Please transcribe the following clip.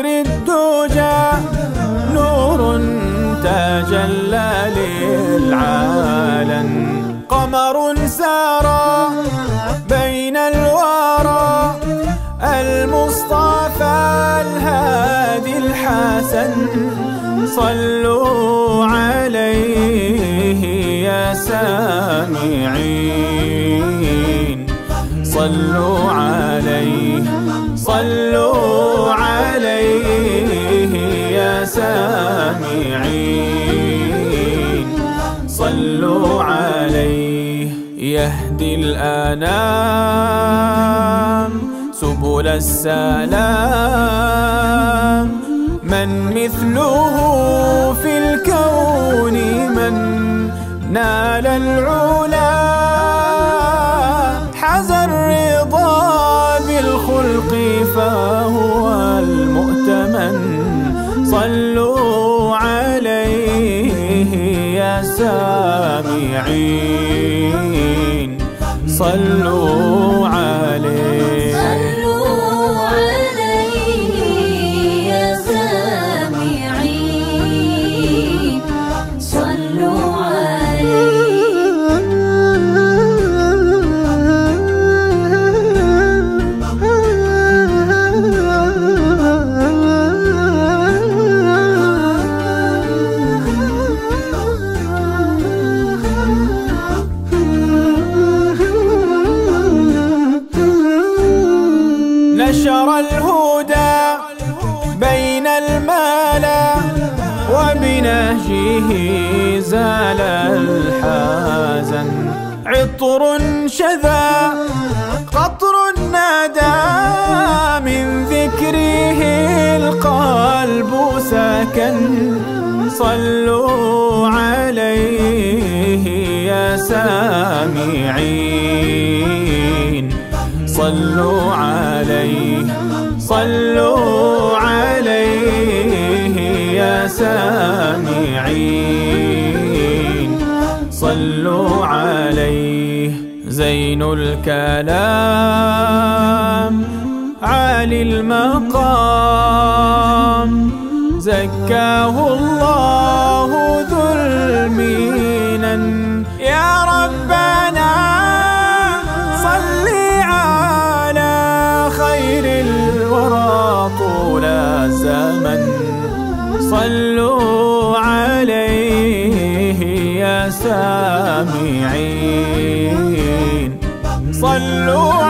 بدر الدجى نور تجلى للعالم. قمر سارى بين الورى المصطفى الهادي الحسن. صلوا عليه يا سامعين. صلوا عليه صلوا عليه صلوا عليه يهدي الأنام سبل السلام. من مثله في الكون من نال العلا. حز الرضا بالخلق فهو المؤتمن يا سامعين صلوا عليه. نشر الهدى بين الملا وبنهجه زال الحزن. عطر شذا قطر نادى من ذكره القلب سكن صلوا عليه يا سامعين. صلوا عليه صلوا عليه يا سامعين. صلوا عليه زين الكلام عالي المقام زكاه الله. يا سامعين. صلوا